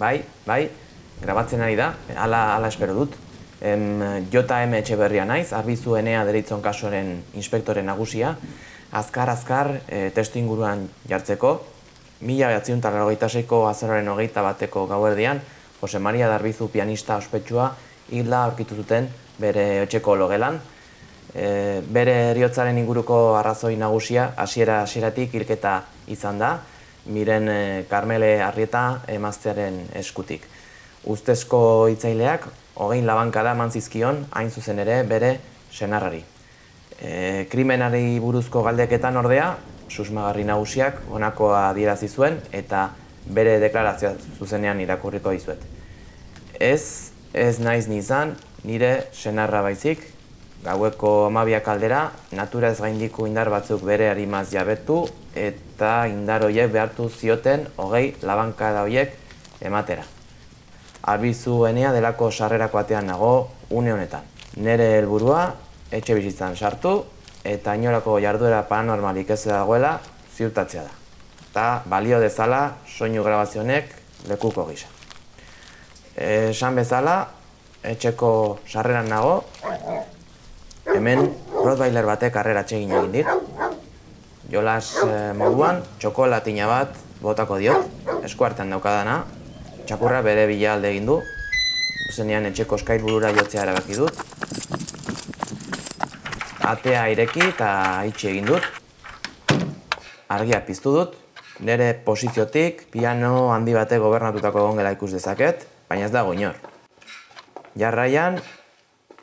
bai, bai, grabatzen ari da, ala, ala espero dut. Em, JM Etxeberria naiz, arbizu enea deritzon kasuaren inspektore nagusia, azkar azkar e, testu inguruan jartzeko, mila behatziun talarrogeita seiko azararen hogeita bateko gauerdian, Jose Maria Darbizu pianista ospetsua hila aurkitu zuten bere etxeko logelan. E, bere eriotzaren inguruko arrazoi nagusia, hasiera hasieratik hilketa izan da, miren e, Karmele Arrieta emaztearen eskutik. Ustezko hitzaileak hogein labankada eman zizkion, hain zuzen ere bere senarrari. E, krimenari buruzko galdeketan ordea, susmagarri nagusiak honakoa adierazi zuen eta bere deklarazioa zuzenean irakurriko dizuet. Ez, ez naiz nizan, nire senarra baizik, gaueko amabiak aldera, natura ez gaindiko indar batzuk bere harimaz jabetu eta indar horiek behartu zioten hogei labankada horiek ematera. Arbizu enea delako sarrerako atean nago une honetan. Nere helburua etxe bizitzan sartu eta inorako jarduera paranormalik ez dagoela ziurtatzea da. Eta balio dezala soinu grabazionek lekuko gisa. Esan bezala, etxeko sarreran nago, hemen Rottweiler batek arrera txegin egin dit. Jolas eh, moduan, txokolatina bat botako diot, eskuartean daukadana, txakurra bere bila alde egin du, zenean etxeko skait burura jotzea erabaki dut, atea ireki eta itxi egin dut. Argia piztu dut. Nere posiziotik piano handi bate gobernatutako egon ikus dezaket, baina ez dago inor. Jarraian,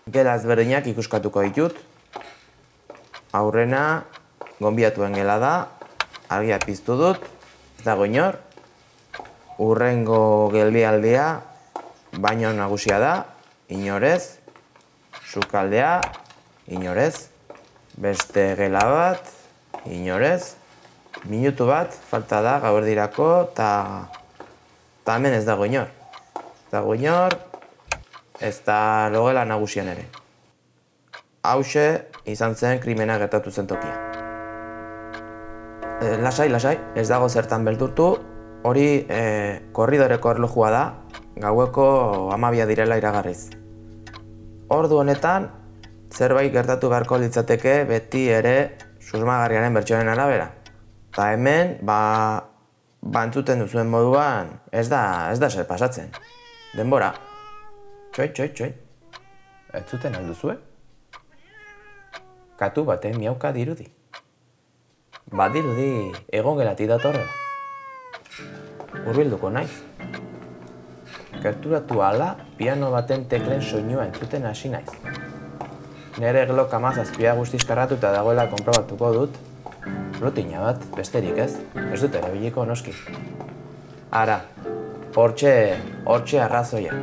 gela ezberdinak ikuskatuko ditut. Aurrena, gonbiatuen gela da, argia piztu dut, ez dago inor. Urrengo gelbialdia, baino nagusia da, inorez, sukaldea, inorez, beste gela bat, inorez, minutu bat, falta da, gaur dirako, eta ta hemen ez dago inor. Ez dago inor, ez da logela nagusian ere. Hauxe, izan zen krimena gertatu zen tokia. E, lasai, lasai, ez dago zertan beldurtu, hori e, korridoreko erlojua da, gaueko amabia direla iragarriz. Ordu honetan, zerbait gertatu beharko litzateke beti ere susmagarriaren bertsoaren arabera. Ta hemen, ba, bantzuten duzuen moduan, ez da, ez da zer pasatzen. Denbora. Txoit, txoit, txoit. Ez zuten alduzue? Katu baten miauka dirudi. Ba dirudi egon gelati datorrela. Urbilduko naiz. Gerturatu ala, piano baten teklen soinua entzuten hasi naiz. Nere glok amazazpia guztiz karratuta dagoela konprobatuko dut. Rutina bat, besterik ez, ez dut erabiliko noski. Ara, hortxe, hortxe arrazoia.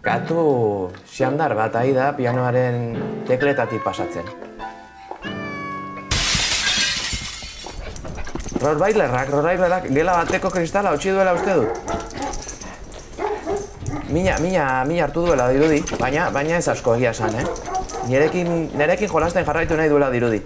Katu xandar bat ahi da pianoaren tekletatik pasatzen. Rorbailerrak, rorbailerrak, gela bateko kristala hotxi duela uste dut. Mina, mina, mina hartu duela dirudi, baina, baina ez asko egia esan, eh? Nirekin, nirekin jolasten jarraitu nahi duela dirudi.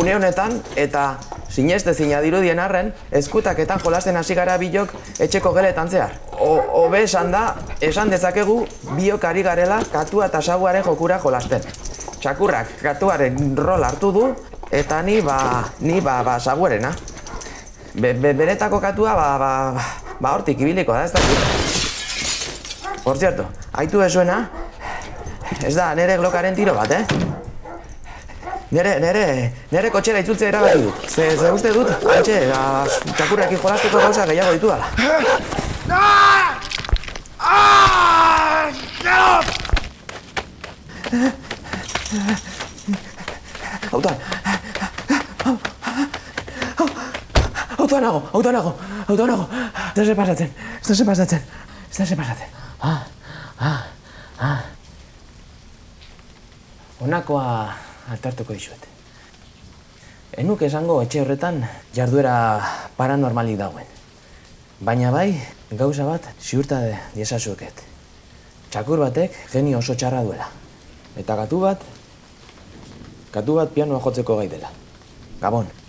Une honetan, eta sineste zina dirudien arren, eskutaketan jolasten hasi gara bilok etxeko geletan zehar. Obe esan da, esan dezakegu biok ari garela katua eta saguaren jokura jolasten. Txakurrak katuaren rol hartu du, eta ni ba, ni ba, ba saguarena. Be, be, beretako katua ba, ba, ba, hortik ibiliko da, ez da. Por cierto, haitu esuena, Ez da, nere glokaren tiro bat, eh? Nere, nere, nere kotxera itzultzea erabaki dut. Ze, ze uste dut, antxe, txakurrekin jolasteko gauza gehiago ditu dala. Ah! Autan! Autan nago, autan nago, autan nago. Ez da ze pasatzen, ez da ze pasatzen, ez da ze pasatzen. Ah, ah, ah. Honakoa altartuko dizuet. Enuk esango etxe horretan jarduera paranormali dagoen. Baina bai, gauza bat ziurta de diesazuket. Txakur batek geni oso txarra duela. Eta gatu bat, gatu bat pianoa jotzeko gai dela. Gabon.